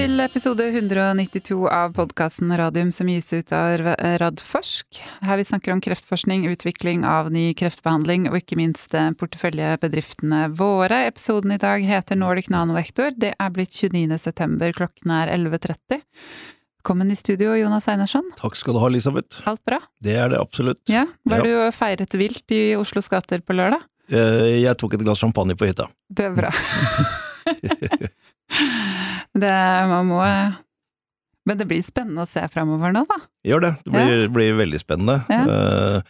til episode 192 av podkasten Radium som gis ut av Radforsk. Her vi snakker om kreftforskning, utvikling av ny kreftbehandling og ikke minst eh, porteføljebedriftene våre. Episoden i dag heter Nordic Nanovektor. Det er blitt 29. september, klokken er 11.30. Velkommen i studio, Jonas Einarsson. Takk skal du ha, Elisabeth. Alt bra? Det er det absolutt. Ja, Var Ja. du feiret vilt i Oslos gater på lørdag? Eh, Jeg tok et glass champagne på hytta. Det er bra. det man må Men det blir spennende å se framover nå, da. Gjør det. Det blir, blir veldig spennende. Ja.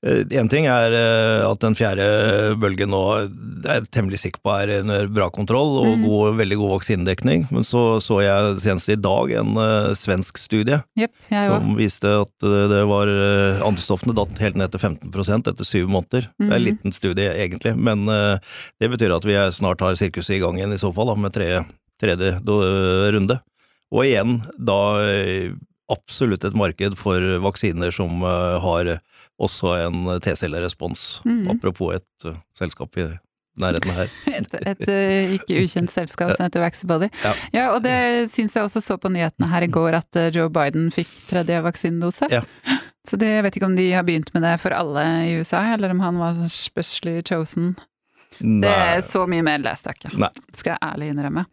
uh, ting er eh, at den fjerde bølgen nå er jeg temmelig sikker på er under bra kontroll og Mm. god, veldig god vaksinedekning. Men så så jeg senest i dag en uh, svensk studie yep, som viste at det var uh, antistoffene datt helt ned til 15 etter syv måneder. Det er en Mhm. liten studie egentlig, men det betyr at vi snart har sirkuset i gang igjen i så fall, da, med tre, tredje runde. Og igjen da eh, absolutt et marked for vaksiner som eh, har også en T-cellerespons. Mm. Apropos et uh, selskap i nærheten her. Et, et uh, ikke ukjent selskap som heter Vaxibody. Ja. Ja, og det syns jeg også så på nyhetene her i går, at eh, Joe Biden fikk tredje vaksinedose. Ja. Så det jeg vet ikke om de har begynt med det for alle i USA, eller om han var specially chosen. Det er Så mye mer leste jeg ikke, Nei. skal jeg ærlig innrømme.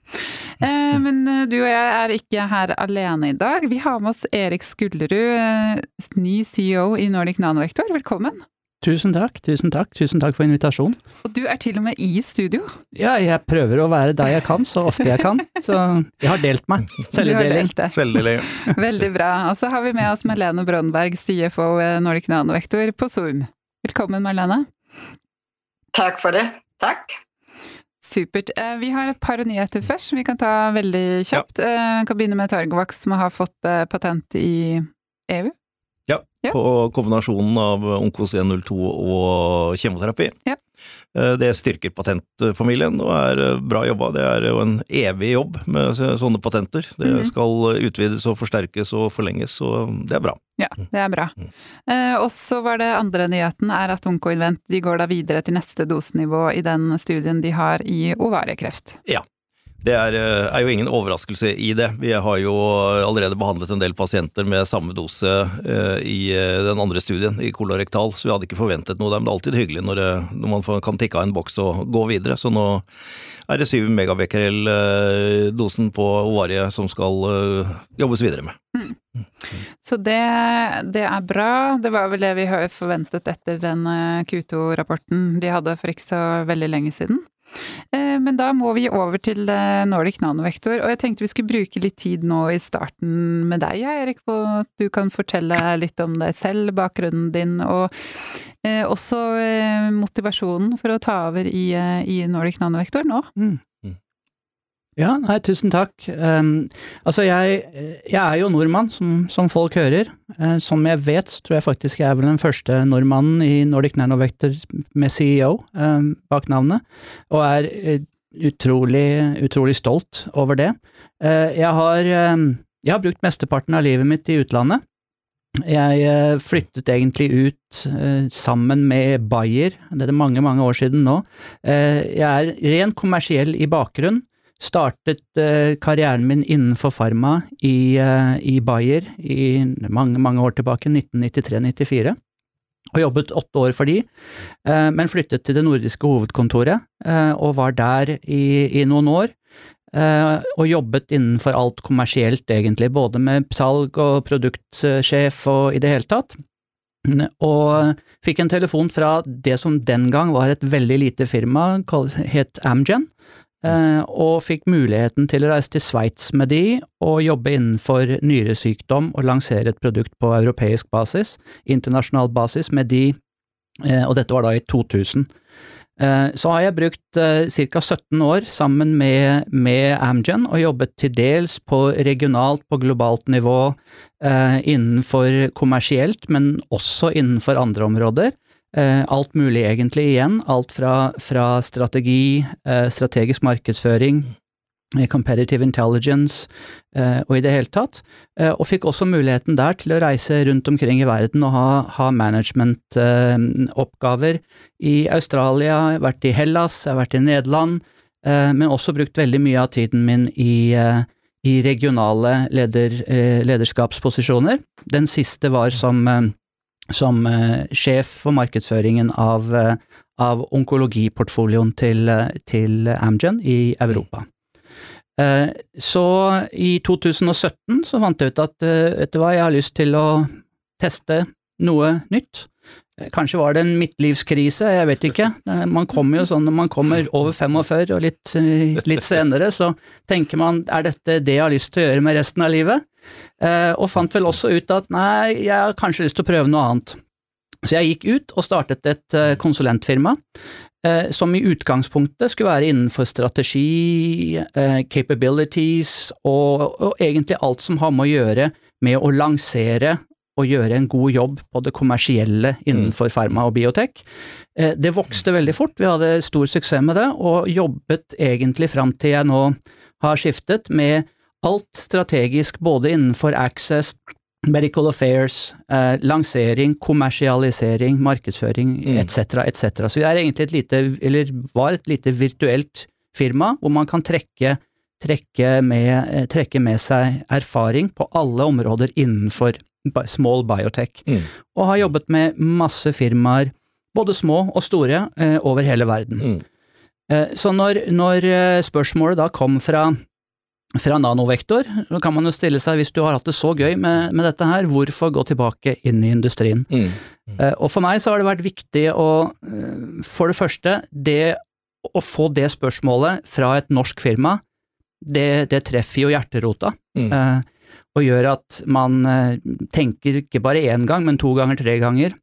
Eh, men eh, du og jeg er ikke her alene i dag. Vi har med oss Erik Skullerud, eh, ny CEO i Nordic Nanovektor. Velkommen. Tusen takk, tusen takk, tusen takk for invitasjonen. Og du er til og med i studio. Ja, jeg prøver å være der jeg kan, så ofte jeg kan, så jeg har delt meg. Selvdeling. Celledeling. Veldig bra. Og så har vi med oss Marlene Brøndberg, CFO eh, Nordic Nanovektor på Zoom. Velkommen, Marlene. Takk for det. Takk. Supert. Eh, Vi har et par nyheter først, som vi kan ta veldig kjapt. Vi Vi kan begynne med Targovax, som har fått eh, patent i EU. EU. Ja. på kombinasjonen av Onkos 102 og kjemoterapi. Ja. Eh, Det styrker patentfamilien og er eh, bra jobba. Det er jo en evig jobb med sånne patenter. Det Mhm. skal utvides og forsterkes og forlenges, så det er bra. Ja, det er bra. Mm. Eh, og så var det andre nyheten er at Onkoinvent de går da videre til neste dosenivå i den studien de har i ovariekreft. Det er, eh, er jo ingen overraskelse i det. Vi har jo allerede behandlet en del pasienter med samme dose eh, i eh, den andre studien, i kolorektal, så vi hadde ikke forventet noe der. Men det er alltid hyggelig når, det, når man kan tikke av en boks og gå videre. Så nå er det 7 megabecquerel-dosen på ovariet som skal eh, jobbes videre med. Så det, det er bra. Det var vel det vi forventet etter den eh, Q2-rapporten de hadde for ikke så veldig lenge siden. Eh, Men da må vi over til eh, Nordic Nanovektor, og jeg tenkte vi skulle bruke litt tid nå i starten med deg, Erik, på at du kan fortelle litt om deg selv, bakgrunnen din, og eh, også motivasjonen for å ta over i Nordic Nanovektor nå. Mm. Ja, nei, tusen takk. Um, altså, jeg, jeg er jo nordmann, som, som folk hører. Uh, som jeg vet, så tror jeg faktisk jeg er vel den første nordmannen i Nordic Nanovector med CEO um, bak navnet, og er uh, utrolig, utrolig stolt over det. Uh, jeg, har, um, jeg har brukt mesteparten av livet mitt i utlandet. Jeg flyttet egentlig ut eh, sammen med Bayer, det er mange, mange år siden nå. Eh, jeg er rent kommersiell i bakgrunn. Startet eh, karrieren min innenfor Pharma i, eh, i Bayer i mange, mange år tilbake, 1993-94. Og jobbet åtte år for de, eh, men flyttet til det nordiske hovedkontoret og var der i, i noen år. Og jobbet innenfor alt kommersielt, egentlig, både med salg og produktsjef og i det hele tatt. Og fikk en telefon fra det som den gang var et veldig lite firma, het Amgen, og fikk muligheten til å reise til Sveits med de og jobbe innenfor nyresykdom og lansere et produkt på europeisk basis, internasjonal basis, med de, eh, og dette var da i 2000. Eh, Så har jeg brukt eh, ca. 17 år sammen med, med Amgen og jobbet til dels på regionalt, på globalt nivå, eh, innenfor kommersielt, men også innenfor andre områder. Eh, alt mulig egentlig igjen, alt fra, fra strategi, eh, strategisk markedsføring, comparative competitive intelligence eh, og i det hele tatt. Eh, og fikk også muligheten der til å reise rundt omkring i verden og ha, ha managementoppgaver i Australia, jeg har vært i Hellas, jeg har vært i Nederland, eh, men også brukt veldig mye av tiden min i, eh, i regionale leder, eh, lederskapsposisjoner. Den siste var som, eh, som eh, sjef for markedsføringen av, eh, av onkologiportfolioen til, eh, til Amgen i Europa. Så i 2017 så fant jeg ut at vet du hva, jeg har lyst til å teste noe nytt. Kanskje var det en midtlivskrise, jeg vet ikke. Man kommer jo sånn når man kommer over 45 og litt, litt senere, så tenker man er dette det jeg har lyst til å gjøre med resten av livet? Eh, Og fant vel også ut at nei, jeg har kanskje lyst til å prøve noe annet. Så jeg gikk ut og startet et eh, konsulentfirma eh, som i utgangspunktet skulle være innenfor strategi, capabilities og, og egentlig alt som har med å gjøre med å lansere og gjøre en god jobb på det kommersielle innenfor farma og biotek. Eh, Det vokste veldig fort, vi hadde stor suksess med det, og jobbet egentlig fram til jeg nå har skiftet med alt strategisk både innenfor access, medical affairs, eh, lansering, kommersialisering, markedsføring Mm. etc., etc. Så vi er egentlig et lite, eller var et lite virtuelt firma hvor man kan trekke, trekke, med, eh, trekke med seg erfaring på alle områder innenfor small biotech, Mm. og har jobbet med masse firmaer, både små og store, eh, over hele verden. Mm. Eh, Så når, når eh, spørsmålet da kom fra, fra Nanovektor, så kan man jo stille seg, hvis du har hatt det så gøy med, med dette her, hvorfor gå tilbake inn i industrien? Mm. Eh, Og for meg så har det vært viktig å, eh, for det første, det å få det spørsmålet fra et norsk firma, det, det treffer jo hjerterota. Mm. eh, Og gjør at man eh, tenker ikke bare én gang, men to ganger, tre ganger.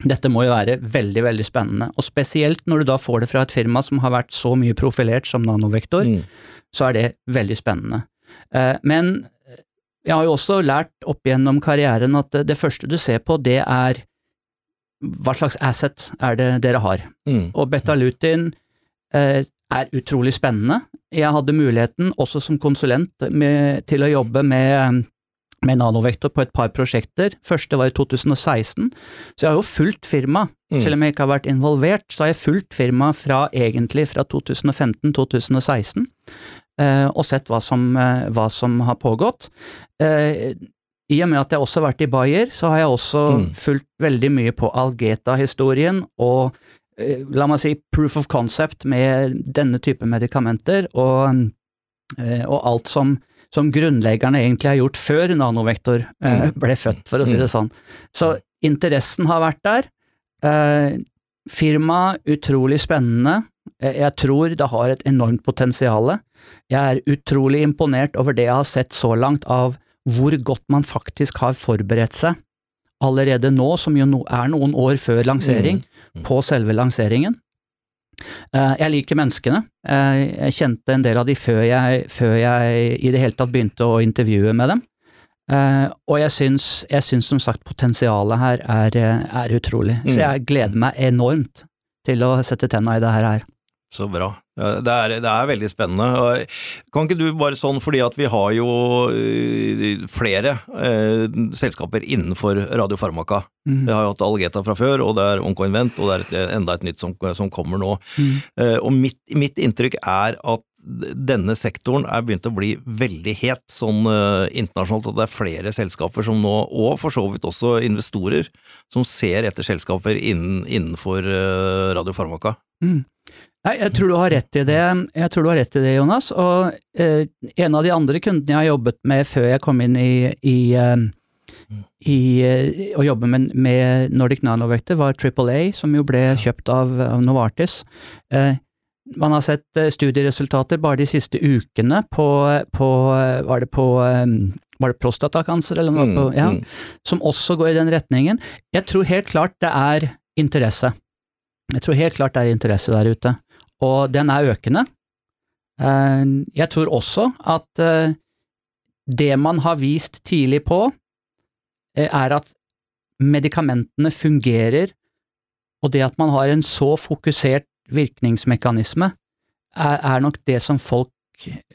Dette må jo være veldig, veldig spennende. Og spesielt når du da får det fra et firma som har vært så mye profilert som Nanovektor, Mm. så er det veldig spennende. Eh, Men jeg har jo også lært opp gjennom karrieren at det- første du ser på, det er hva slags asset er det dere har. Mm. Og betalutin eh, er utrolig spennende. Jeg hadde muligheten, også som konsulent, med, til å jobbe med, med nanovektor på et par prosjekter. Første var i 2016, så jeg har jo fulgt firma. Mm. Selv om jeg ikke har vært involvert, så har jeg fulgt firma fra egentlig fra 2015-2016, eh, og sett hva som, eh, hva som har pågått. Eh, I og med at jeg også har vært i Bayer, så har jeg også Mm. fulgt veldig mye på Algeta-historien og eh, la meg si proof of concept med denne type medikamenter, og, eh, og alt som, som grunnleggerne egentlig har gjort før nanovektor eh, Mm. ble født, for å si det sånn. Så interessen har vært der. Firmaet, firma utrolig spennende. Eh, Jeg tror det har et enormt potensial. Jeg er utrolig imponert over det jeg har sett så langt av hvor godt man faktisk har forberedt seg allerede nå, som jo er noen år før lansering, Mm. på selve lanseringen. Eh, Jeg liker menneskene. Eh, Jeg kjente en del av de før jeg, før jeg i det hele tatt begynte å intervjue med dem. Eh, og jeg syns, jeg syns som sagt potensialet her er, er utrolig. Mm. Så jeg gleder meg enormt til å sette tenna i det her. Så bra. Det er, det er veldig spennende. Kan ikke du bare sånn, fordi at vi har jo øh, flere eh, selskaper innenfor radiofarmaka. Mm. Vi har jo hatt Algeta fra før, og det er OncoInvent, og det er et, enda et nytt som, som kommer nå. Mm. Eh, og mitt, mitt inntrykk er at denne sektoren er begynt å bli veldig het sånn eh, internasjonalt, og det er flere selskaper som nå, og for så vidt også investorer, som ser etter selskaper innen, innenfor uh, radiofarmaka. Mm. Nei, jeg tror du har rett i det, jeg tror du har rett i det, Jonas. Og eh, en av de andre kundene jeg har jobbet med før jeg kom inn i, i, eh, i eh, å jobbe med, med Nordic Nanovector, var AAA, som jo ble kjøpt av, av Novartis. Eh, man har sett eh, studieresultater bare de siste ukene på, på Var det på var det prostatakancer eller noe? Mm, på, ja, mm. som også går i den retningen. Jeg tror helt klart det er interesse. Jeg tror helt klart det er interesse der ute, og den er økende. Eh, Jeg tror også at eh, det man har vist tidlig på, eh, er at medikamentene fungerer, og det at man har en så fokusert virkningsmekanisme, er, nok det som folk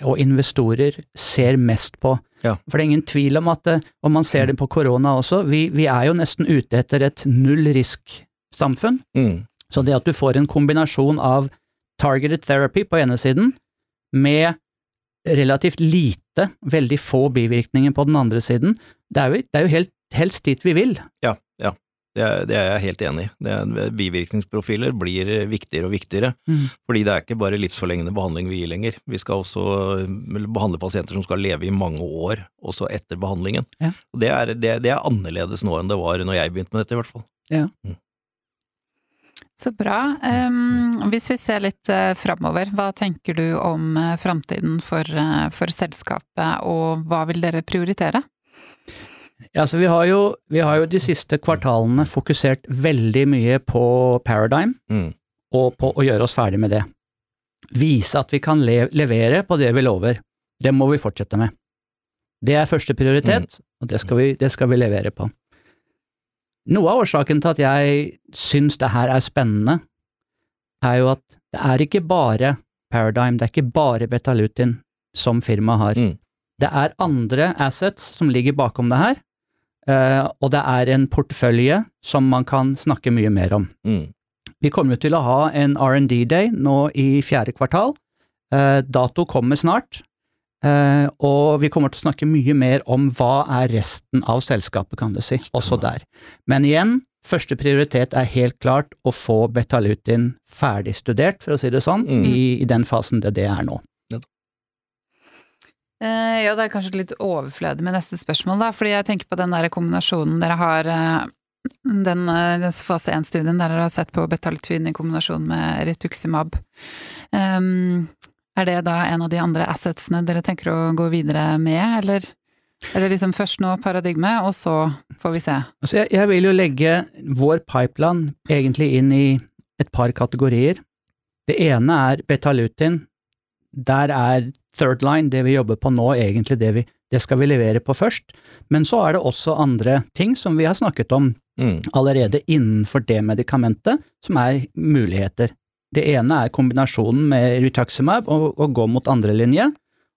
og investorer ser mest på. Ja. For det er ingen tvil om at, om og man ser det på korona også, vi, vi er jo nesten ute etter et null risk-samfunn. Mm. Så det at du får en kombinasjon av targeted therapy på ene siden, med relativt lite, veldig få bivirkninger på den andre siden. Det er jo, det er jo helt, helst dit vi vil. Ja, ja. Det er, det er jeg helt enig i. Det er- Bivirkningsprofiler blir viktigere og viktigere. Mm. Fordi det er ikke bare livsforlengende behandling vi gir lenger. Vi skal også eh, behandle pasienter som skal leve i mange år, også etter behandlingen. Ja. Det er, det, det er annerledes nå enn det var når jeg begynte med dette, i hvert fall. Så bra. Um, hvis vi ser litt uh, framover, hva tenker du om uh, framtiden for, uh, for selskapet, og hva vil dere prioritere? Ja, så vi har, jo, vi har jo de siste kvartalene fokusert veldig mye på Paradigm, Mm. og på å gjøre oss ferdig med det. Vise at vi kan le levere på det vi lover. Det må vi fortsette med. Det er første prioritet, og det skal, vi, det skal vi levere på. Noe av årsaken til at jeg syns det her er spennende, er jo at det er ikke bare Paradigm, det er ikke bare Betalutin som firmaet har. Mm. Det er andre assets som ligger bakom det her, eh, og det er en portefølje som man kan snakke mye mer om. Mm. Vi kommer til å ha en R&D-day nå i fjerde kvartal. Eh, dato kommer snart, eh, og vi kommer til å snakke mye mer om hva er resten av selskapet, kan du si, også der. Men igjen, første prioritet er helt klart å få Betalutin ferdig studert, for å si det sånn, Mm. i, i den fasen det det er nå. Eh, ja, det er kanskje litt overflødig med neste spørsmål, da, fordi jeg tenker på den der kombinasjonen dere har eh, den, eh, den fase 1-studien der dere har sett på Betalutin i kombinasjon med Rituximab. Um, er det da en av de andre assetsene dere tenker å gå videre med, eller? Er det liksom først nå paradigme, og så får vi se. Altså jeg, jeg vil jo legge vår pipeline egentlig inn i et par kategorier. Det ene er betalutin. Der er third line, det vi jobber på nå, egentlig det vi det skal vi levere på først. Men så er det også andre ting som vi har snakket om Mm. allerede innenfor det medikamentet, som er muligheter. Det ene er kombinasjonen med rituximab og, og gå mot andre linje.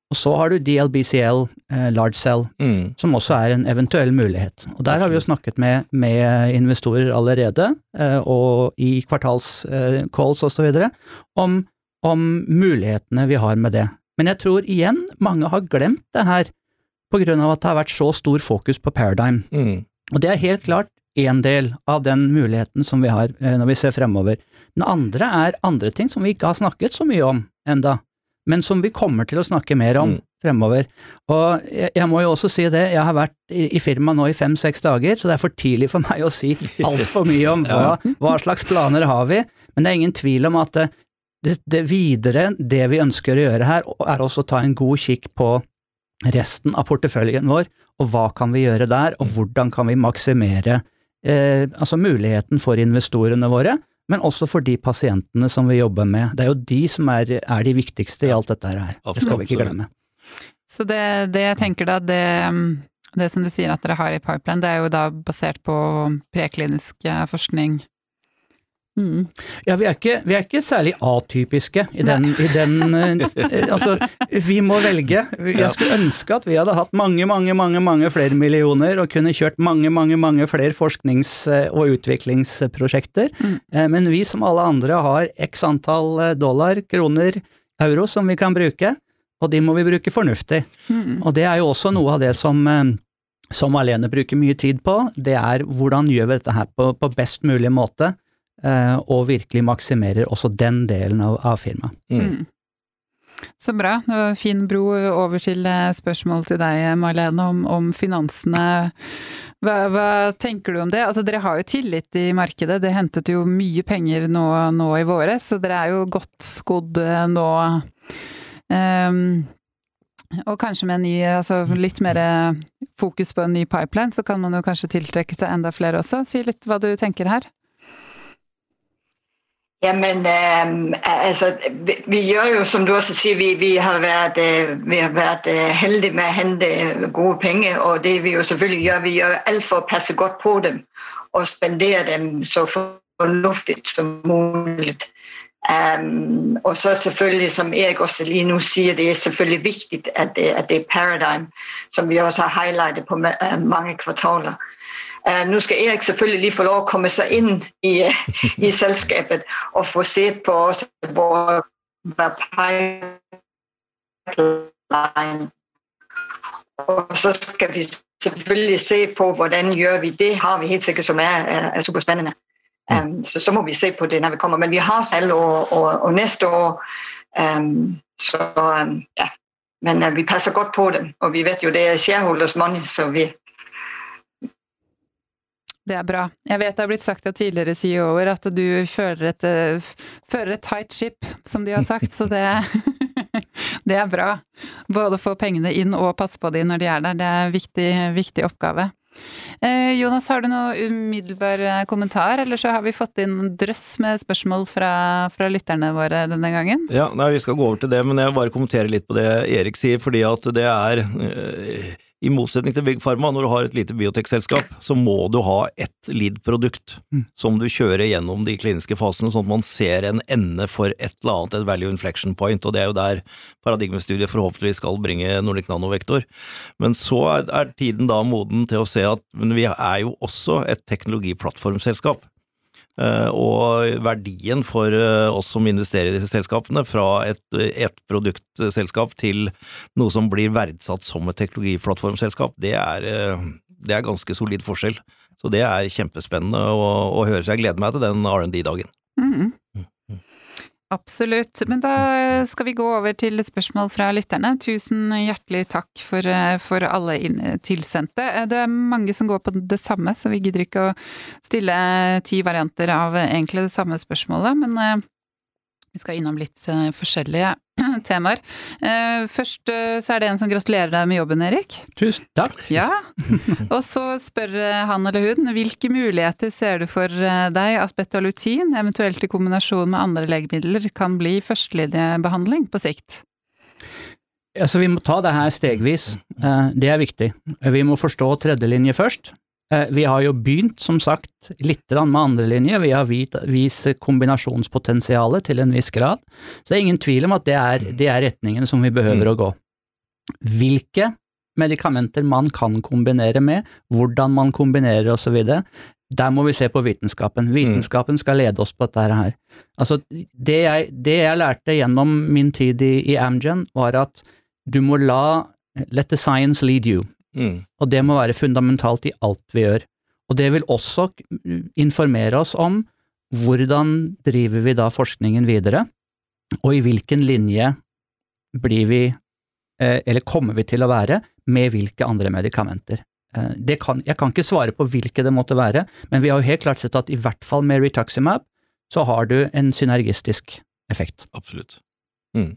Og så har du DLBCL, eh, large cell, Mm. som også er en eventuell mulighet. Og der har vi jo snakket med, med investorer allerede, eh, og i kvartalscalls eh, osv., om, om mulighetene vi har med det. Men jeg tror igjen mange har glemt det her, på grunn av at det har vært så stor fokus på Paradigm. Mm. Og det er helt klart én del av den muligheten som vi har eh, når vi ser fremover. Den andre er andre ting som vi ikke har snakket så mye om enda, men som vi kommer til å snakke mer om Mm. fremover. Og jeg, jeg må jo også si det, jeg har vært i, i firmaet nå i fem-seks dager, så det er for tidlig for meg å si altfor mye om hva, hva slags planer har vi, men det er ingen tvil om at det, det, det videre, det vi ønsker å gjøre her, er også å ta en god kikk på resten av porteføljen vår, og hva kan vi gjøre der, og hvordan kan vi maksimere eh, altså muligheten for investorene våre, men også for de pasientene som vi jobber med. Det er jo de som er, er de viktigste i alt dette her. Det skal vi ikke glemme. Så det, det jeg tenker da, det, det som du sier at dere har i pipeline, det er jo da basert på preklinisk eh, forskning. Mm. Ja, vi er ikke, vi er ikke særlig atypiske i den, i den eh, Altså, vi må velge. Jeg skulle ønske at vi hadde hatt mange, mange, mange mange flere millioner og kunne kjørt mange, mange, mange flere forsknings- og utviklingsprosjekter. Mm. Eh, Men vi som alle andre har x antall eh, dollar, kroner, euro som vi kan bruke, og de må vi bruke fornuftig. Mm. Og det er jo også noe av det som, som Alene bruker mye tid på, det er hvordan gjør vi dette her på, på best mulig måte, og virkelig maksimerer også den delen av, av firmaet. Mm. Mm. Så bra. Det var en fin bro over til eh, spørsmål til deg, Marlene, om, om finansene. Hva, hva tenker du om det? Altså, dere har jo tillit i markedet. Det hentet jo mye penger nå, nå i våre, så dere er jo godt skodd eh, nå. Um, og kanskje med en ny, altså litt mer fokus på en ny pipeline, så kan man jo kanskje tiltrekke seg enda flere også. Si litt hva du tenker her. Jamen, øh, altså, vi, vi gjør jo, som du også sier, vi, vi har vært, øh, vi har vært øh, heldige med å hente gode penger. Og det vi jo selvfølgelig gjør, vi gjør alt for å passe godt på dem og spendere dem så fornuftig som mulig. Um, og så selvfølgelig, som Erik også lige nu sier, det er selvfølgelig viktig at det, at det er Paradigm, som vi også har highlightet på ma- øh, mange kvartaler. Uh, nå skal Erik selvfølgelig lige få lov å komme seg inn i, uh, i selskapet og få set på hvad online. Og så skal vi selvfølgelig se på hvordan gjør vi det. har vi helt sikkert som er, er superspennende. Um, så så må vi se på det når vi kommer. Men vi har salg og, og, og neste år. Um, så um, ja. Men uh, vi passer godt på dem. Og vi vet jo det er shareholders money, så vi det er bra. Jeg vet det har blitt sagt av tidligere CEO-er at du fører et, fører et tight ship, som de har sagt, så det, det er bra. Både få pengene inn og passe på de når de er der. Det er en viktig, viktig oppgave. Eh, Jonas, har du noe umiddelbar kommentar, eller så har vi fått inn drøss med spørsmål fra, fra, lytterne våre denne gangen? Ja, nei, vi skal gå over til det, men jeg bare kommentere litt på det Erik sier, fordi at det er i motsetning til Big Pharma, når du har et lite biotekselskap, så må du ha ett lead-produkt mm. som du kjører gjennom de kliniske fasene, sånn at man ser en ende for et eller annet, et value inflection point, og det er jo der paradigmestudiet forhåpentligvis skal bringe Nordic Nanovektor. Men så er, er tiden da moden til å se at vi er jo også et teknologiplattformselskap. Eh, og verdien for eh, oss som investerer i disse selskapene, fra et, et produktselskap til noe som blir verdsatt som et teknologiplattformselskap, det er, eh, det er ganske solid forskjell. Så det er kjempespennende å, å høre, så jeg gleder meg til den R&D-dagen. Mm. Absolutt. Men da skal vi gå over til spørsmål fra lytterne. Tusen hjertelig takk for, for alle tilsendte. Det er mange som går på det samme, så vi gidder ikke å stille ti varianter av egentlig det samme spørsmålet. Men eh, vi skal innom litt eh, forskjellige temaer. Eh, først eh, så er det en som gratulerer deg med jobben, Erik. Tusen takk. Ja. Og så spør han eller hun hvilke muligheter ser du for deg at betalutin, eventuelt i kombinasjon med andre legemidler, kan bli førstelinjebehandling på sikt? Altså, vi må ta det her stegvis. Det er viktig. Vi må forstå tredjelinje først. Eh, vi har jo begynt, som sagt, litt med andrelinje. Vi har vist kombinasjonspotensialet til en viss grad. Så det er ingen tvil om at det er, det er retningen som vi behøver mm. å gå. Hvilke medikamenter man kan kombinere med, hvordan man kombinerer osv., der må vi se på vitenskapen. Mm. Vitenskapen skal lede oss på dette her. Altså, det jeg, det jeg lærte gjennom min tid i, i Amgen, var at du må la Let the science lead you. Mm. Og det må være fundamentalt i alt vi gjør. Og det vil også informere oss om hvordan driver vi da forskningen videre, og i hvilken linje blir vi, eh, eller kommer vi til å være, med hvilke andre medikamenter. Eh, kan, jeg kan ikke svare på hvilke det måtte være, men vi har jo helt klart sett at i hvert fall med Rituximab så har du en synergistisk effekt. Absolutt. Mm.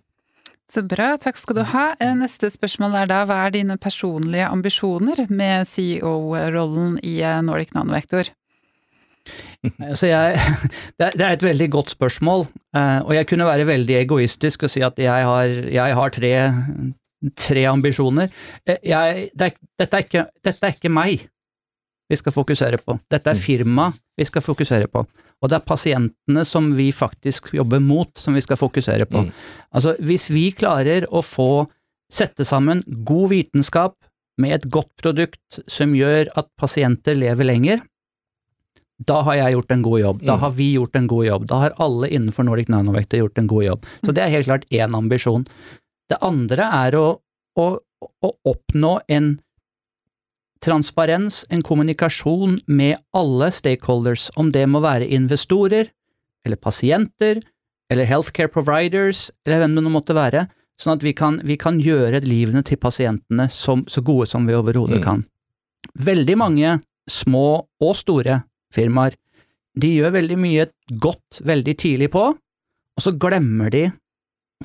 Så bra, takk skal du ha. Eh, neste spørsmål er da, hva er dine personlige ambisjoner med CEO-rollen i eh, Nordic Nanovektor? Altså jeg, det er et veldig godt spørsmål, eh, og jeg kunne være veldig egoistisk og si at jeg har, jeg har tre, tre, ambisjoner. Jeg, det er, dette, er ikke, dette er ikke meg vi skal fokusere på. Dette er firmaet firma vi skal fokusere på. Og det er pasientene som vi faktisk jobber mot, som vi skal fokusere på. Mm. Altså, hvis vi klarer å få sette sammen god vitenskap med et godt produkt som gjør at pasienter lever lenger, da har jeg gjort en god jobb. Da mm. har vi gjort en god jobb. Da har alle innenfor Nordic Nanovector gjort en god jobb. Så det er helt klart én ambisjon. Det andre er å, å, å oppnå en transparens, en kommunikasjon med alle stakeholders, om det må være investorer, eller pasienter, eller healthcare providers, eller hvem det nå måtte være, sånn at vi kan, vi kan gjøre livene til pasientene som, så gode som vi overhodet mm. kan. Veldig mange små og store firmaer, de gjør veldig mye godt veldig tidlig på, og så glemmer de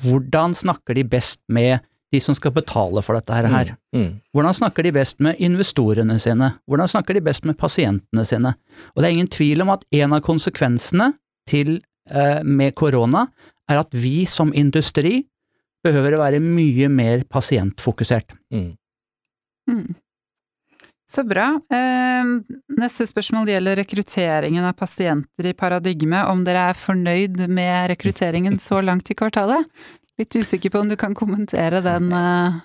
hvordan snakker de best med de som skal betale for dette her. Mm, mm. Hvordan snakker de best med investorene sine? Hvordan snakker de best med pasientene sine? Og det er ingen tvil om at en av konsekvensene til, eh, med korona er at vi som industri behøver å være mye mer pasientfokusert. Mm. mm. Så bra. Eh, neste spørsmål gjelder rekrutteringen av pasienter i Paradigme. Om dere er fornøyd med rekrutteringen så langt i kvartalet? Litt usikker på om du kan kommentere den uh...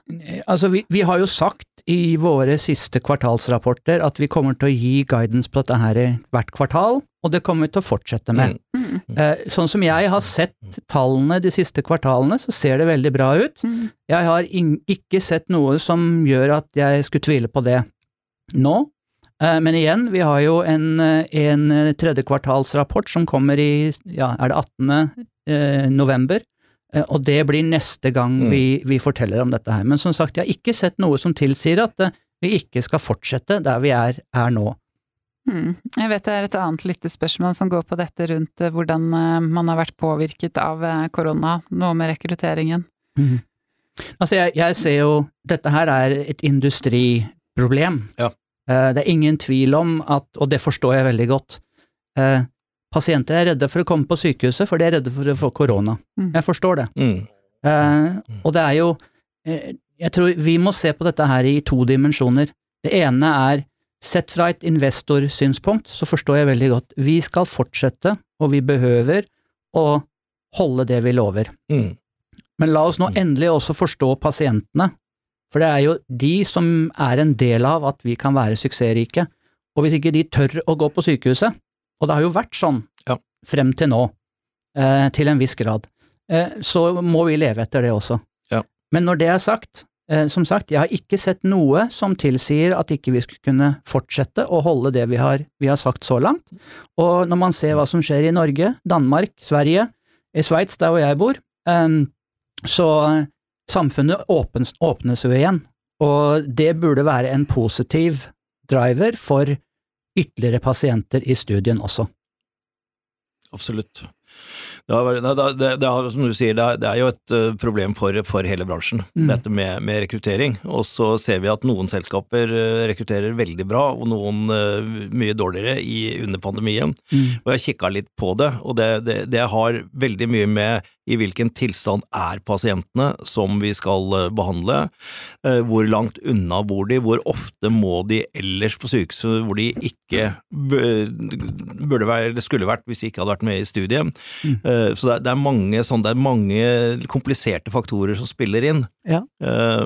Altså, vi, vi, har jo sagt i våre siste kvartalsrapporter at vi kommer til å gi guidance på dette her hvert kvartal, og det kommer vi til å fortsette med. Mm. Mm. Uh, sånn som jeg har sett tallene de siste kvartalene, så ser det veldig bra ut. Mm. Jeg har ikke sett noe som gjør at jeg skulle tvile på det nå. Uh, men igjen, vi har jo en, en tredjekvartalsrapport som kommer i, ja, er det 18. november? Eh, og det blir neste gang mm. vi, vi, forteller om dette her. Men som sagt, jeg har ikke sett noe som tilsier at eh, vi ikke skal fortsette der vi er, er nå. Mm. Jeg vet det er et annet lyttespørsmål som går på dette rundt eh, hvordan man har vært påvirket av korona, noe med rekrutteringen. Mm. Altså, jeg, jeg, ser jo Dette her er et industriproblem. Ja. Det er ingen tvil om at, og det forstår jeg veldig godt, Pasienter er redde for å komme på sykehuset, for de er redde for å få korona. Mm. Jeg forstår det. Mm. Eh, og det er jo eh, Jeg tror vi må se på dette her i to dimensjoner. Det ene er Sett fra et investorsynspunkt, så forstår jeg veldig godt. Vi skal fortsette, og vi behøver å holde det vi lover. Mm. Men la oss nå endelig også forstå pasientene, for det er jo de som er en del av at vi kan være suksessrike. Og hvis ikke de tør å gå på sykehuset, og det har jo vært sånn ja. frem til nå, eh, til en viss grad. Eh, så må vi leve etter det også. Ja. Men når det er sagt, eh, som sagt, jeg har ikke sett noe som tilsier at ikke vi skulle kunne fortsette å holde det vi har, vi har sagt så langt. Og når man ser hva som skjer i Norge, Danmark, Sverige, i Sveits, der hvor jeg bor, så samfunnet åpnes, åpnes jo igjen. Og det burde være en positiv driver for ytterligere pasienter i studien også. Absolutt. Det har, det, det har, som du sier, det er, det er jo et uh, problem for, for, hele bransjen, mm. dette med, med, rekruttering. Og så ser vi at noen selskaper uh, rekrutterer veldig bra, og noen uh, mye dårligere i, under pandemien. Mm. Og jeg har kikka litt på det, og det, har veldig mye med i hvilken tilstand er pasientene som vi skal eh, behandle, eh, hvor langt unna bor de, hvor ofte må de ellers på sykehuset hvor de ikke burde være, skulle vært hvis de ikke hadde vært med i studiet. Mm. Eh, så det er, mange, sånn, det er mange kompliserte faktorer som spiller inn. Ja.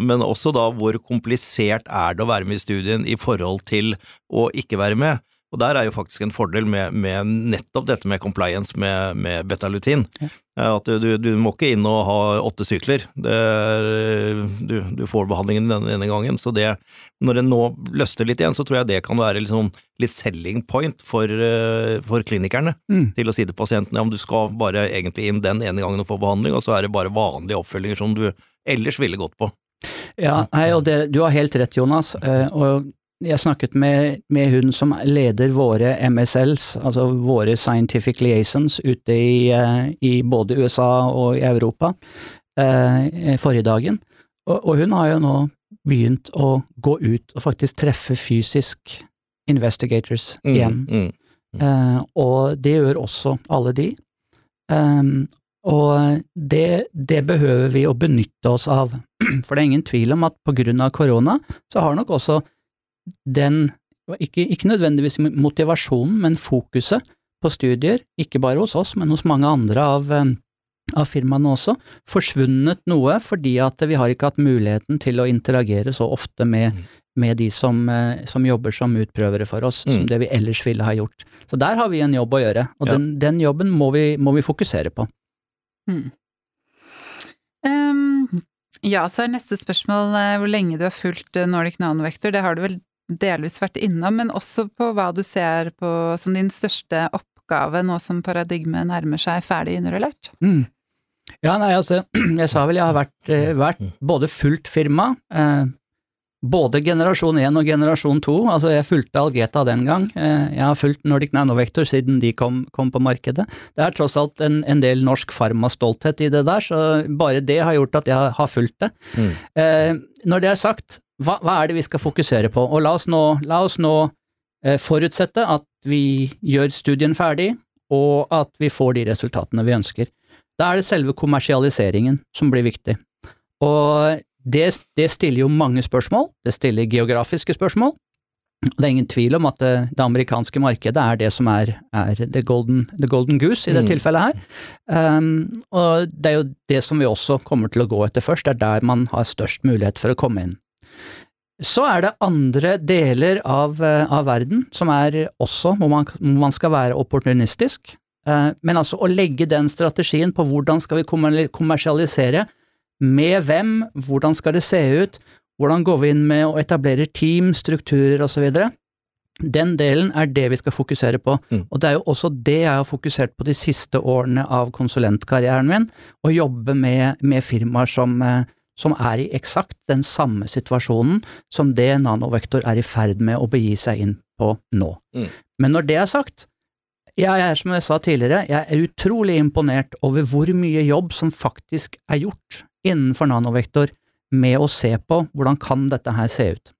Men også da hvor komplisert er det å være med i studien i forhold til å ikke være med. Og der er jo faktisk en fordel med, med nettopp dette med compliance med, med betalutin. Ja. At du, du, må ikke inn og ha åtte sykler. Er, du, du, får behandlingen denne, denne, gangen. Så det, når det nå løsner litt igjen, så tror jeg det kan være liksom litt selling point for, eh, for klinikerne. Mm. Til å si til pasientene om du skal bare egentlig inn den ene gangen og få behandling, og så er det bare vanlige oppfølginger som du ellers ville gått på. Ja, hei, og det, du har helt rett, Jonas. Eh, og jeg snakket med, med, hun som leder våre MSLs, altså våre scientific liaisons, ute i, eh, i både USA og i Europa eh, forrige dagen. Og, og, hun har jo nå begynt å gå ut og faktisk treffe fysisk investigators mm, igjen. Mm, mm, mm. Eh, og det gjør også alle de. Um, og det, det, behøver vi å benytte oss av, for det er ingen tvil om at på grunn av korona så har nok også den, ikke, ikke nødvendigvis motivasjonen, men fokuset på studier, ikke bare hos oss, men hos mange andre av, eh, av firmaene også, forsvunnet noe fordi at vi har ikke hatt muligheten til å interagere så ofte med, mm. med de som, eh, som, jobber som utprøvere for oss, mm. som det vi ellers ville ha gjort. Så der har vi en jobb å gjøre, og ja. den, den, jobben må vi, må vi fokusere på. Mm. Um, ja, så er neste spørsmål eh, hvor lenge du har fulgt Nordic Nanovector. Det har du vel delvis vært innom, men også på hva du ser på som din største oppgave nå som paradigmet nærmer seg ferdig innrullert? Mm. Ja, nei, altså, jeg sa vel jeg har vært, eh, vært både fullt firma, eh, både generasjon 1 og generasjon 2, altså jeg fulgte Algeta den gang, eh, jeg har fulgt Nordic Nanovector siden de kom, kom på markedet. Det er tross alt en, en del norsk farmastolthet i det der, så bare det har gjort at jeg har fulgt det. Mm. Eh, når det er sagt, hva, hva, er det vi skal fokusere på? Og la oss nå, la oss nå eh, forutsette at vi gjør studien ferdig, og at vi får de resultatene vi ønsker. Da er det selve kommersialiseringen som blir viktig. Og det, det stiller jo mange spørsmål. Det stiller geografiske spørsmål. Det er ingen tvil om at det, det amerikanske markedet er det som er, er the, golden, the, golden, goose i det mm. tilfellet her. Um, og det er jo det som vi også kommer til å gå etter først, det er der man har størst mulighet for å komme inn. Så er det andre deler av, eh, av verden som er også hvor man, hvor man skal være opportunistisk. Uh, men altså å legge den strategien på hvordan skal vi kommersialisere, med hvem, hvordan skal det se ut, hvordan går vi inn med å etablere team, strukturer osv.? Den delen er det vi skal fokusere på, mm. og det er jo også det jeg har fokusert på de siste årene av konsulentkarrieren min, å jobbe med, med firmaer som, eh, som, er i eksakt den samme situasjonen som det Nanovektor er i ferd med å begi seg inn på nå. Mm. Men når det er sagt, jeg er som jeg sa tidligere, jeg er utrolig imponert over hvor mye jobb som faktisk er gjort innenfor nanovektor med å se på hvordan kan dette her se ut.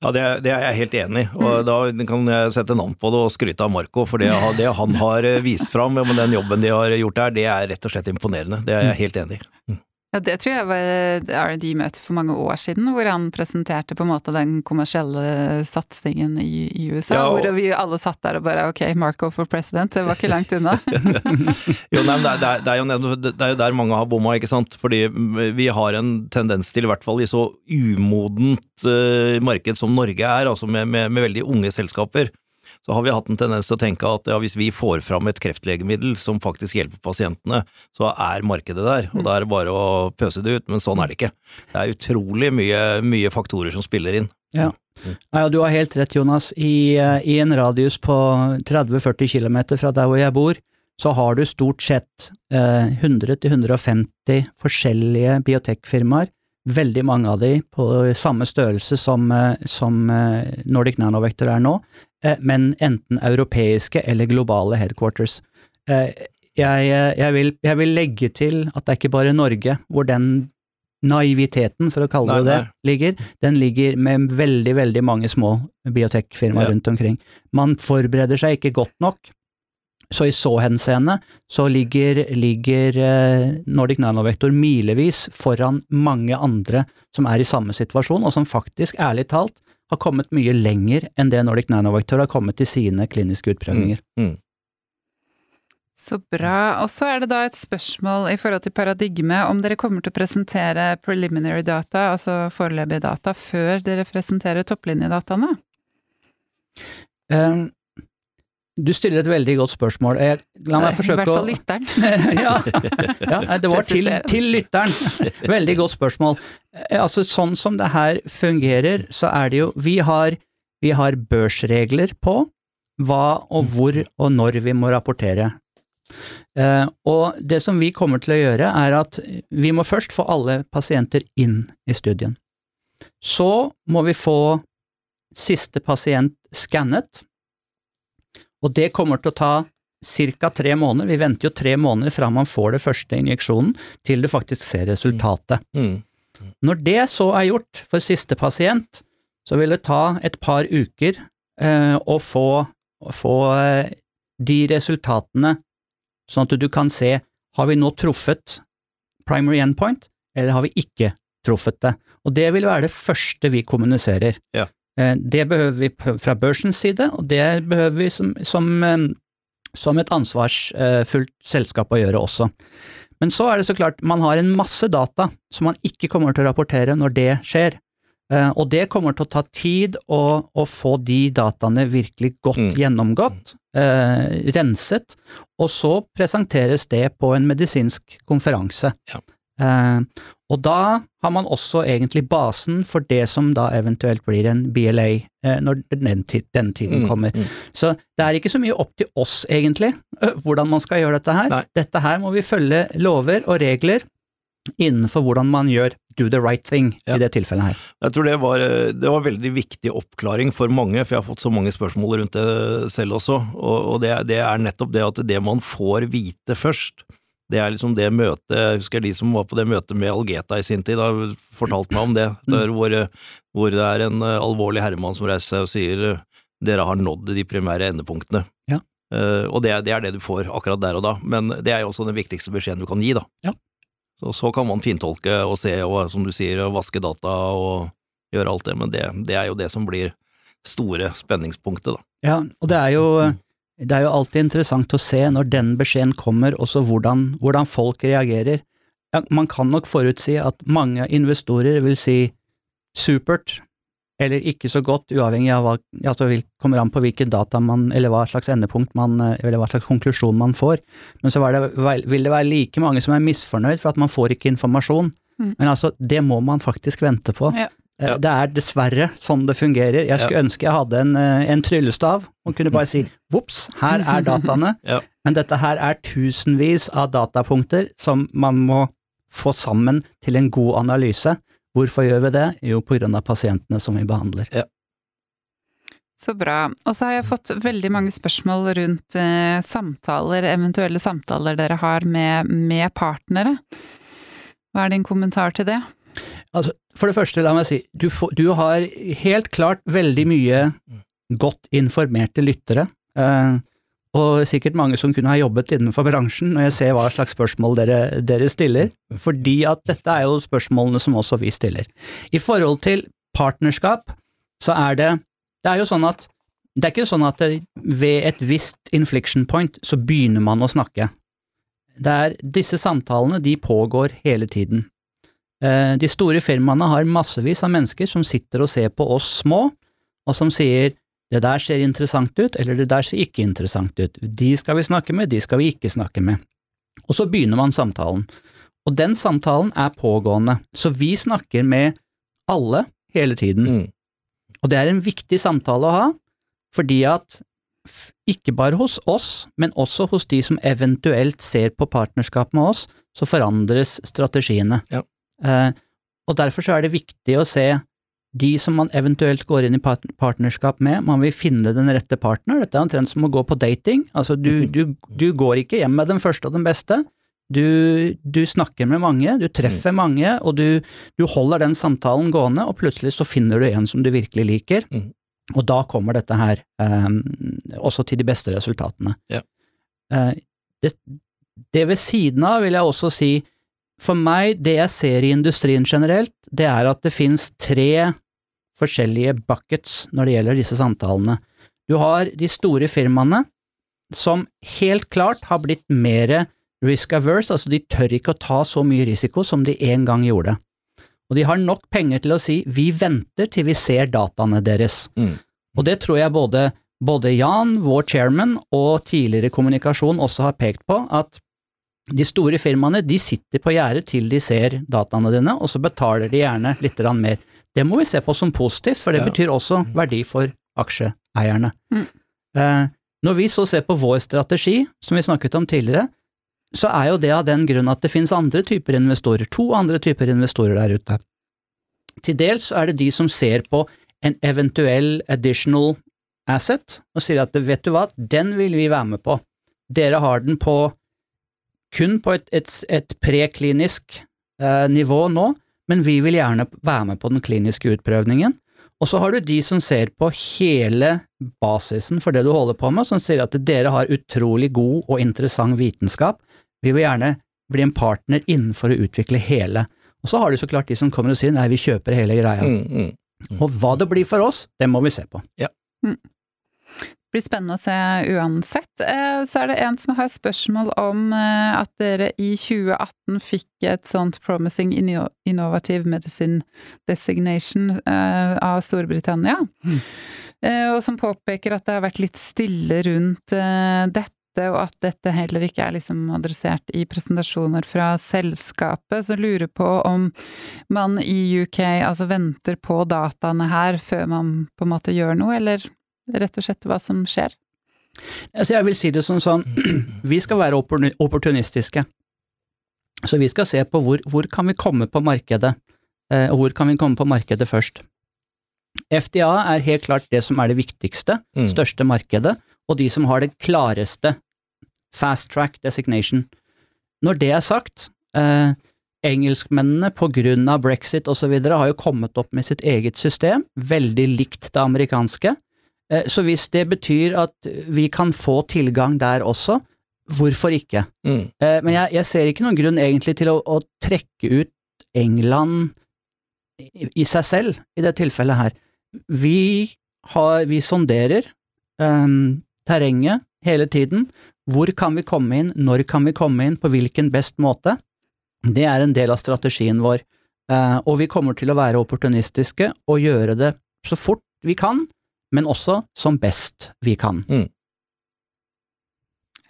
Ja, det, det er jeg helt enig i, og mm. da kan jeg sette navn på det og skryte av Marco. For det, det han har vist fram med den jobben de har gjort der, det er rett og slett imponerende. Det er jeg helt enig i. Mm. Ja, det tror jeg var R&D-møte for mange år siden, hvor han presenterte på en måte den kommersielle satsingen i, i USA. Ja, og... Hvor vi alle satt der og bare ok, Marco for president, det var ikke langt unna. jo, nei, men det, er, det, er jo, det, er, jo, der mange har bomma, ikke sant. Fordi vi har en tendens til, i hvert fall i så umodent uh, marked som Norge er, altså med, med, med veldig unge selskaper, så har vi hatt en tendens til å tenke at ja, hvis vi får fram et kreftlegemiddel som faktisk hjelper pasientene, så er markedet der, og da er det bare å pøse det ut, men sånn er det ikke. Det er utrolig mye, mye faktorer som spiller inn. Ja. ja, du har helt rett, Jonas. I, eh, i en radius på 30-40 km fra der hvor jeg bor, så har du stort sett eh, 100-150 forskjellige biotekfirmaer, veldig mange av de på samme størrelse som, eh, som eh, Nordic Nanovector er nå, Eh, men enten europeiske eller globale headquarters. Jeg, jeg, vil, jeg, vil, legge til at det er ikke bare Norge hvor den naiviteten, for å kalle det det, ligger. Den ligger med veldig, veldig mange små biotekfirmaer ja. rundt omkring. Man forbereder seg ikke godt nok. Så i så henseende så ligger, ligger eh, Nordic Nanovector milevis foran mange andre som er i samme situasjon, og som faktisk, ærlig talt, har kommet mye lenger enn det Nordic Nanovector har kommet i sine kliniske utprøvninger. Mm, mm. Så bra. Og så er det da et spørsmål i forhold til paradigme, om dere kommer til å presentere preliminary data, altså foreløpige data, før dere presenterer topplinjedataene? Um, du stiller et veldig godt spørsmål. Jeg, la meg forsøke å I hvert fall lytteren. ja, ja, det var til, til, lytteren. Veldig godt spørsmål. Eh, altså, sånn som det her fungerer, så er det jo Vi har, vi har børsregler på hva og hvor og når vi må rapportere. Uh, og det som vi kommer til å gjøre, er at vi må først få alle pasienter inn i studien. Så må vi få siste pasient skannet og det kommer til å ta ca. tre måneder. Vi venter jo tre måneder fra man får det første injeksjonen, til du faktisk ser resultatet. Mm. Mm. Når det så er gjort for siste pasient, så vil det ta et par uker eh, å få, få eh, de resultatene, sånn at du kan se har vi nå truffet primary endpoint, eller har vi ikke truffet det. Og det vil være det første vi kommuniserer. Ja. Eh, det behøver vi fra børsens side, og det behøver vi som, som, eh, som et ansvarsfullt selskap å gjøre også. Men så er det så klart, man har en masse data som man ikke kommer til å rapportere når det skjer. Eh, og det kommer til å ta tid å, å få de dataene virkelig godt mm. gjennomgått, eh, renset, og så presenteres det på en medisinsk konferanse. Ja. Eh, og da har man også egentlig basen for det som da eventuelt blir en BLA eh, når den, den tiden mm, kommer. Mm, mm. Så det er ikke så mye opp til oss, egentlig, hvordan man skal gjøre dette her. Nei. Dette her må vi følge lover og regler innenfor hvordan man gjør do the right thing ja. i det tilfellet her. Jeg tror det var, det var veldig viktig oppklaring for mange, for jeg har fått så mange spørsmål rundt det selv også. Og, og det, det er nettopp det at det man får vite først, det er liksom det møtet Jeg husker de som var på det møtet med Algeta i sin tid, har fortalt meg om det. Mm. Der hvor, hvor, det er en eh, alvorlig herremann som reiser seg og sier dere har nådd de primære endepunktene. Ja. Uh, og det, det, er det du får akkurat der og da, men det er jo også den viktigste beskjeden du kan gi, da. Ja. Så, så kan man fintolke og se og som du sier, vaske data og gjøre alt det, men det, det er jo det som blir store spenningspunktet, da. Ja, og det er jo, det er jo alltid interessant å se når den beskjeden kommer, også hvordan, hvordan folk reagerer. Ja, man kan nok forutsi at mange investorer vil si supert, eller ikke så godt, uavhengig av hva altså kommer an på hvilken data man, eller hva slags endepunkt man, eller hva slags konklusjon man får. Men så det, vil det være like mange som er misfornøyd for at man får ikke informasjon. Mm. Men altså, det må man faktisk vente på. Ja. Eh, ja. Det er dessverre sånn det fungerer. Jeg skulle ja. ønske jeg hadde en, eh, en tryllestav og kunne bare si vops, her er dataene. ja. Men dette her er tusenvis av datapunkter som man må få sammen til en god analyse. Hvorfor gjør vi det? Jo, på grunn av pasientene som vi behandler. Ja. Så bra. Og så har jeg fått veldig mange spørsmål rundt eh, samtaler, eventuelle samtaler dere har med, med partnere. Hva er din kommentar til det? Altså, for det første, la meg si, du, får, du har helt klart veldig mye godt informerte lyttere. Eh, og sikkert mange som kunne ha jobbet innenfor bransjen, når jeg ser hva slags spørsmål dere, dere, stiller, fordi at dette er jo spørsmålene som også vi stiller. I forhold til partnerskap, så er det Det er jo sånn at det er ikke sånn at det, ved et visst infliction point så begynner man å snakke. Det er, disse samtalene de pågår hele tiden. Eh, de store firmaene har massevis av mennesker som sitter og ser på oss små, og som sier det der ser interessant ut, eller det der ser ikke interessant ut, de skal vi snakke med, de skal vi ikke snakke med. Og så begynner man samtalen. Og den samtalen er pågående, så vi snakker med alle hele tiden. Mm. Og det er en viktig samtale å ha, fordi at ikke bare hos oss, men også hos de som eventuelt ser på partnerskap med oss, så forandres strategiene. Ja. Eh, og derfor så er det viktig å se de som man eventuelt går inn i partnerskap med, man vil finne den rette partner. Dette er omtrent som å gå på dating. Altså, du, du, du går ikke hjem med den første og den beste. Du, du snakker med mange, du treffer mange, og du, holder den samtalen gående, og plutselig så finner du en som du virkelig liker. Mm. Og da kommer dette her eh, også til de beste resultatene. Ja. Eh, det, det ved siden av vil jeg også si for meg, det jeg ser i industrien generelt, det er at det finnes tre forskjellige buckets når det gjelder disse samtalene. Du har de store firmaene som helt klart har blitt mer risk averse, altså de tør ikke å ta så mye risiko som de en gang gjorde. Og de har nok penger til å si vi venter til vi ser dataene deres. Mm. Og det tror jeg både, både Jan, vår chairman, og tidligere kommunikasjon også har pekt på, at de store firmaene de sitter på gjerdet til de ser dataene dine, og så betaler de gjerne litt mer. Det må vi se på som positivt, for det ja. betyr også mm. verdi for aksjeeierne. Mm. Eh, når vi så ser på vår strategi, som vi snakket om tidligere, så er jo det av den grunn at det finnes andre typer investorer, to andre typer investorer der ute. Til dels er det de som ser på en eventuell additional asset og sier at vet du hva, den vil vi være med på. Dere har den på kun på et, et, et preklinisk eh, nivå nå, men vi vil gjerne være med på den kliniske utprøvningen. Og så har du de som ser på hele basisen for det du holder på med, som sier at dere har utrolig god og interessant vitenskap, vi vil gjerne bli en partner innenfor å utvikle hele. Og så har du så klart de som kommer og sier nei, vi kjøper hele greia. Mm, mm, mm. Og hva det blir for oss, det må vi se på. Ja. Blir spennende å se uansett. Eh, så er det en som har spørsmål om eh, at dere i 2018 fikk et sånt Promising Innovative Medicine Designation eh, av Storbritannia. Mm. Og som påpeker at det har vært litt stille rundt dette, og at dette heller ikke er liksom adressert i presentasjoner fra selskapet. Så lurer på om man i UK altså venter på dataene her før man på en måte gjør noe, eller rett og slett hva som skjer? Altså jeg vil si det som sånn, vi skal være opportunistiske. Så vi skal se på hvor, hvor kan vi komme på markedet, eh, og hvor kan vi komme på markedet først. FDA er helt klart det som er det viktigste, mm. største markedet, og de som har det klareste fast track designation. Når det er sagt, eh, engelskmennene på grunn av brexit osv. har jo kommet opp med sitt eget system, veldig likt det amerikanske, så hvis det betyr at vi kan få tilgang der også, hvorfor ikke? Mm. Eh, men jeg, jeg, ser ikke noen grunn egentlig til å, å trekke ut England i, i seg selv, i det tilfellet her. Vi har, vi sonderer um, terrenget hele tiden. Hvor kan vi komme inn, når kan vi komme inn, på hvilken best måte? Det er en del av strategien vår. Uh, og vi kommer til å være opportunistiske og gjøre det så fort vi kan, men også som best vi kan. Mm.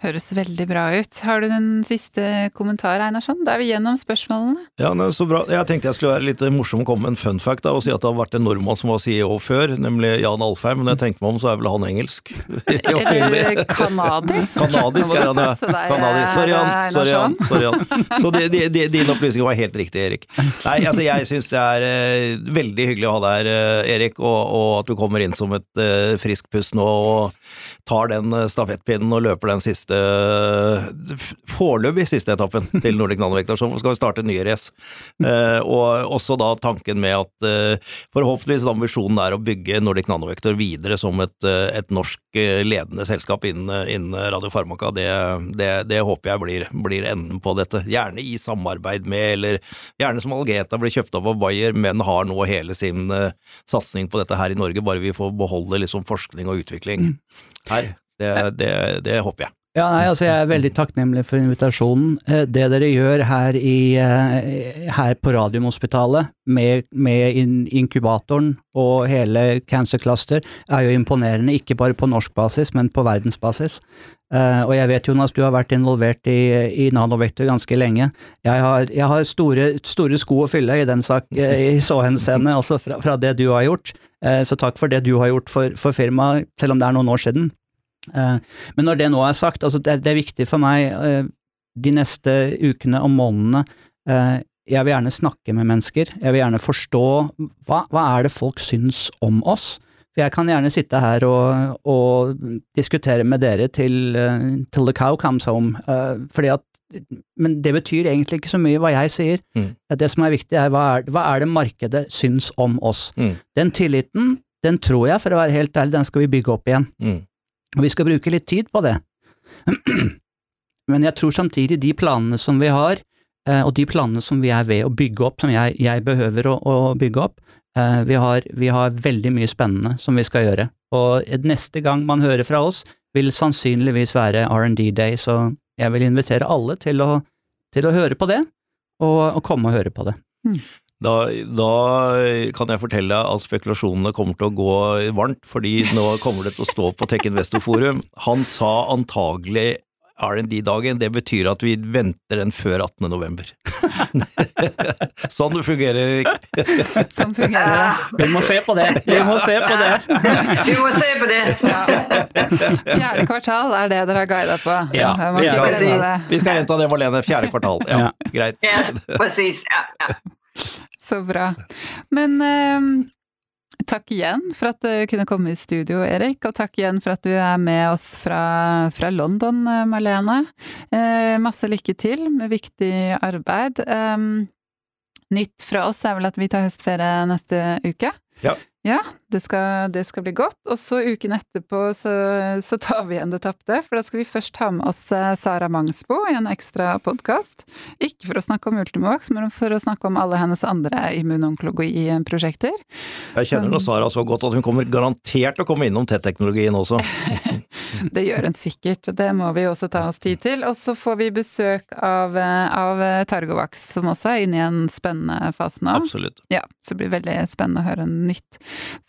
Høres veldig bra ut. Har du en siste kommentar, Einarsson? Da er vi gjennom spørsmålene. Ja, nei, så bra. Jeg tenkte jeg skulle være litt morsom og komme med en fun fact da, og si at det har vært en nordmann som var CEO før, nemlig Jan Alfheim. Men når jeg tenker meg om, så er vel han engelsk. Eller kanadisk. Kanadisk er han, ja. Kanadisk. Sorry, Jan. Sorry, Jan. Sorry, Jan. Så de, de, de, din opplysning var helt riktig, Erik. Nei, altså jeg syns det er uh, veldig hyggelig å ha deg her, uh, Erik, og, og, at du kommer inn som et uh, friskt pust nå og tar den stafettpinnen og løper den siste siste Foreløpig siste etappen til Nordic Nanovektor, så skal starte nye race. Eh, og også da tanken med at eh, forhåpentligvis ambisjonen er å bygge Nordic Nanovektor videre som et, eh, et norsk ledende selskap innen, innen radiofarmaka. Det, det, det, håper jeg blir, blir, enden på dette. Gjerne i samarbeid med, eller gjerne som Algeta blir kjøpt opp av Bayer, men har nå hele sin satsing på dette her i Norge, bare vi får beholde liksom forskning og utvikling mm. her. Det, det, det håper jeg. Ja, nei, altså Jeg er veldig takknemlig for invitasjonen. Eh, det dere gjør her, i, eh, her på Radiumhospitalet, med, med inkubatoren og hele Cancer Cluster, er jo imponerende. Ikke bare på norsk basis, men på verdensbasis. Uh, og jeg vet, Jonas, du har vært involvert i, i nanovektor ganske lenge. Jeg har, jeg har store, store, sko å fylle i den sak, i så henseende, altså fra, fra, det du har gjort. Så takk for det du har gjort for, for firmaet, selv om det er noen år siden. Eh, men når det nå er sagt, altså det, er viktig for meg eh, de neste ukene og månedene eh, Jeg vil gjerne snakke med mennesker, jeg vil gjerne forstå hva, hva er det folk syns om oss? For jeg kan gjerne sitte her og, og diskutere med dere til, til the cow comes home, fordi at men det betyr egentlig ikke så mye hva jeg sier. Mm. Det som er viktig, er hva, er hva er det markedet syns om oss. Mm. Den tilliten, den tror jeg, for å være helt ærlig, den skal vi bygge opp igjen. Mm. Og vi skal bruke litt tid på det. Men jeg tror samtidig de planene som vi har, eh, og de planene som vi er ved å bygge opp, som jeg, jeg behøver å, å, bygge opp, eh, vi har, vi har, veldig mye spennende som vi skal gjøre. Og neste gang man hører fra oss, vil sannsynligvis være R&D Day, så jeg vil invitere alle til å, til å høre på det, og, og, komme og høre på det. Mm. Da, da, kan jeg fortelle deg at spekulasjonene kommer til å gå varmt, fordi nå kommer det til å stå på Tech Investor Forum. Han sa antagelig R&D-dagen, det betyr at vi venter den før 18. november. sånn det fungerer. sånn fungerer det. Vi må se på det. Vi må se på det. Vi må se på det. Fjerde kvartal er det dere har guida på. Ja, vi, skal, vi skal gjenta det, Marlene. Fjerde kvartal. Ja, greit. Ja, precis. Ja, ja. Så bra. Men eh, takk igjen for at du kunne komme i studio, Erik. Og takk igjen for at du er med oss fra, fra London, eh, Marlene. Eh, masse lykke til med viktig arbeid. Eh, nytt fra oss er vel at vi tar høstferie neste uke. Ja. Ja, det skal, det skal, bli godt. Og så uken etterpå så, så, tar vi igjen det tapte. For da skal vi først ha med oss eh, Sara Mangsbo i en ekstra podkast. Ikke for å snakke om Ultimovax, men for å snakke om alle hennes andre immunonkologi-prosjekter. Jeg kjenner nå Sara så godt at hun kommer garantert til å komme innom TET-teknologien også. det gjør hun sikkert. Det må vi også ta oss tid til. Og så får vi besøk av, eh, av Targovax, som også er inne i en spennende fase nå. Absolutt. Ja, så det blir veldig spennende å høre nytt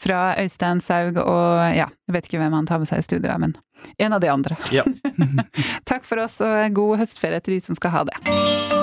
fra Øystein Saug og ja, jeg vet ikke hvem han tar med seg i studio, men en av de andre. Ja. Takk for oss og god høstferie til de som skal ha det.